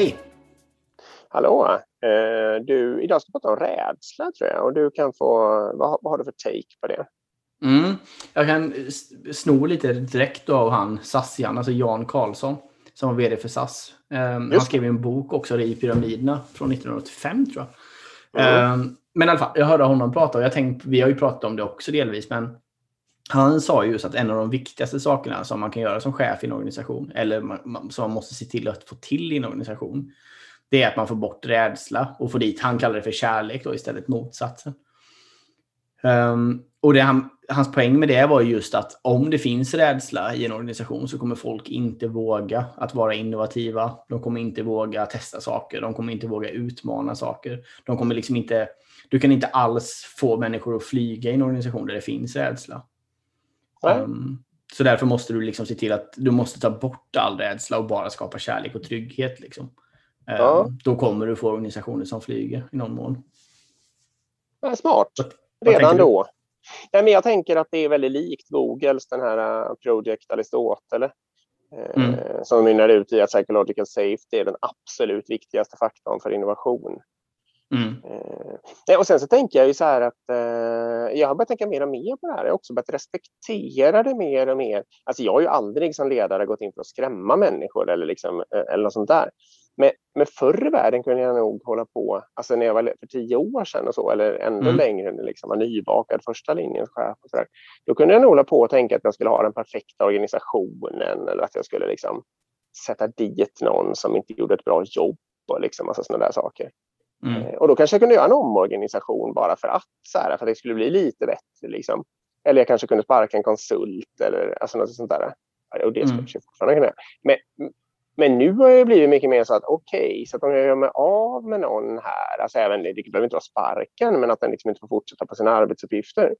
Hej! Hallå! Eh, du, idag ska vi prata om rädsla tror jag och du kan få, vad, vad har du för take på det? Mm. Jag kan sno lite direkt av han SAS-Jan, alltså Jan Karlsson, som var vd för SAS. Um, han skrev en bok också, i pyramiderna, från 1985 tror jag. Mm. Um, men i alla fall, jag hörde honom prata och jag tänkte, vi har ju pratat om det också delvis, men han sa just att en av de viktigaste sakerna som man kan göra som chef i en organisation, eller som man måste se till att få till i en organisation, det är att man får bort rädsla och får dit, han kallar det för kärlek då istället motsatsen. Um, och det han, hans poäng med det var just att om det finns rädsla i en organisation så kommer folk inte våga att vara innovativa. De kommer inte våga testa saker. De kommer inte våga utmana saker. De kommer liksom inte, du kan inte alls få människor att flyga i en organisation där det finns rädsla. Um, så därför måste du liksom se till att du måste ta bort all rädsla och bara skapa kärlek och trygghet. Liksom. Ja. Um, då kommer du få organisationer som flyger i någon mån. Ja, smart. Redan då. Nej, men jag tänker att det är väldigt likt Googles den här uh, Project Aristotle. Uh, mm. Som mynnar ut i att psychological safety är den absolut viktigaste faktorn för innovation. Mm. Eh, och sen så tänker jag ju så här att eh, jag har börjat tänka mer och mer på det här. Jag har också börjat respektera det mer och mer. Alltså jag har ju aldrig som ledare gått in för att skrämma människor eller, liksom, eh, eller något sånt där. Men, men förr i världen kunde jag nog hålla på, alltså när jag var för tio år sedan och så, eller ännu mm. längre, när jag liksom var nybakad första linjens chef. Och så där, då kunde jag nog hålla på och tänka att jag skulle ha den perfekta organisationen eller att jag skulle liksom sätta dit någon som inte gjorde ett bra jobb och liksom massa sådana där saker. Mm. Eh, och då kanske jag kunde göra en omorganisation bara för att, så här, för att det skulle bli lite bättre. Liksom. Eller jag kanske kunde sparka en konsult eller alltså något sånt där. Och det skulle mm. jag fortfarande kunna men, men nu har det blivit mycket mer så att okej, okay, så att om jag gör mig av med någon här, alltså även det behöver inte vara sparken, men att den liksom inte får fortsätta på sina arbetsuppgifter.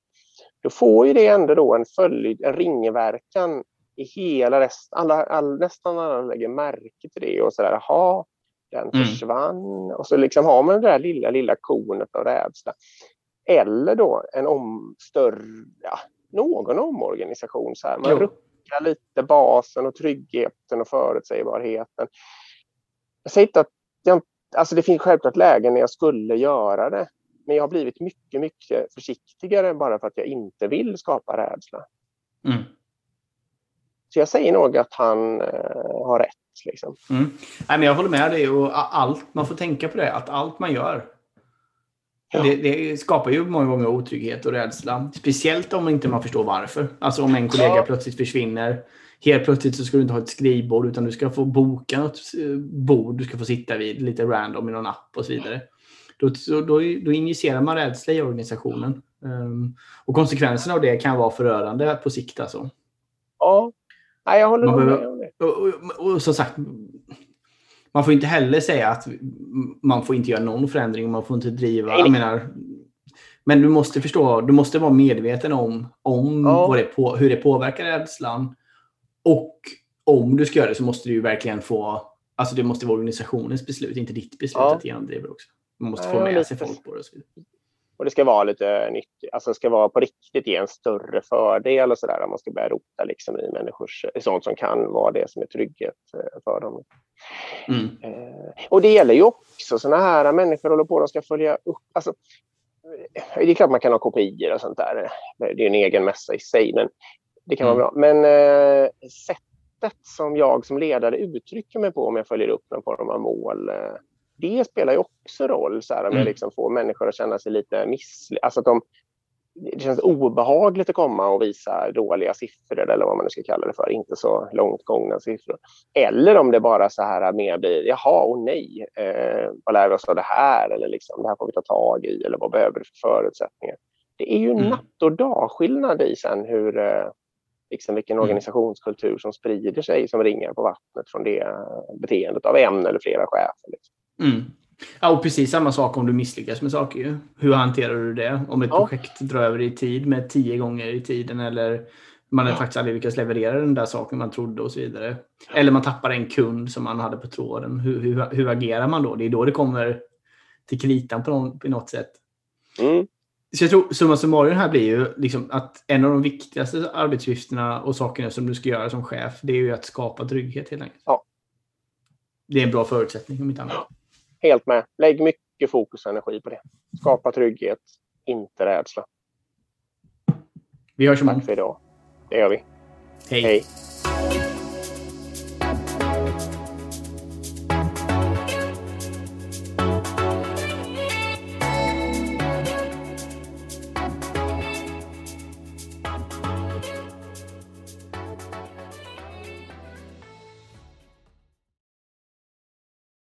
Då får ju det ändå då en följd, en ringverkan i hela resten, alla, all, nästan alla lägger märke till det och sådär, jaha, den mm. försvann. Och så liksom har man det där lilla, lilla kornet av rädsla. Eller då en om, större, ja, någon omorganisation. Så här. Man jo. ruckar lite basen och tryggheten och förutsägbarheten. Jag säger inte att jag, alltså det finns självklart lägen när jag skulle göra det. Men jag har blivit mycket, mycket försiktigare bara för att jag inte vill skapa rädsla. Mm. Så jag säger nog att han eh, har rätt. Liksom. Mm. Nej, men jag håller med dig. Och allt, man får tänka på det, att allt man gör ja. det, det, skapar ju många gånger otrygghet och rädsla. Speciellt om inte man förstår varför. Alltså om en kollega ja. plötsligt försvinner. Helt plötsligt så ska du inte ha ett skrivbord utan du ska få boka något eh, bord du ska få sitta vid lite random i någon app och så vidare. Då, då, då injicerar man rädsla i organisationen. Um, och konsekvenserna av det kan vara förödande på sikt. Alltså. Ja, Nej, jag håller man med om det. Och, och, och, som sagt, man får inte heller säga att man får inte göra någon förändring. Man får inte driva. Nej. Jag menar, men du måste förstå, du måste vara medveten om, om ja. det på, hur det påverkar rädslan. Och om du ska göra det så måste du verkligen få, alltså det måste vara organisationens beslut, inte ditt beslut ja. att genomdriva också. Man måste få med sig folk på det. Och. Och det ska vara lite nytt, alltså ska vara på riktigt ge en större fördel och sådär. Man ska börja rota liksom i människors, sånt som kan vara det som är trygghet eh, för dem. Mm. Eh, och det gäller ju också sådana här människor håller på, de ska följa upp. Alltså, det är klart man kan ha kopior och sånt där. Det är en egen mässa i sig, men det kan mm. vara bra. Men eh, sättet som jag som ledare uttrycker mig på om jag följer upp någon form av mål eh, det spelar ju också roll så här, om mm. jag liksom får människor att känna sig lite misslyckade. Alltså att de, det känns obehagligt att komma och visa dåliga siffror eller vad man nu ska kalla det för, inte så långt gångna siffror. Eller om det bara så här mer blir, jaha och nej, eh, vad lär vi oss av det här? Eller liksom, det här får vi ta tag i, eller vad behöver du för förutsättningar? Det är ju mm. natt och dagskillnad i sen hur, eh, liksom vilken mm. organisationskultur som sprider sig som ringar på vattnet från det beteendet av en eller flera chefer. Liksom. Mm. Ja, och precis samma sak om du misslyckas med saker. Hur hanterar du det? Om ett ja. projekt drar över i tid med tio gånger i tiden eller man ja. faktiskt aldrig lyckats leverera den där saken man trodde och så vidare. Eller man tappar en kund som man hade på tråden. Hur, hur, hur agerar man då? Det är då det kommer till kritan på, någon, på något sätt. Mm. Så jag tror summa summarum här blir ju liksom att en av de viktigaste arbetsuppgifterna och sakerna som du ska göra som chef, det är ju att skapa trygghet helt enkelt. Ja. det är en bra förutsättning om inte annat. Helt med. Lägg mycket fokus och energi på det. Skapa trygghet, inte rädsla. Vi hörs imorgon. Tack för idag. Det gör vi. Hej. Hej.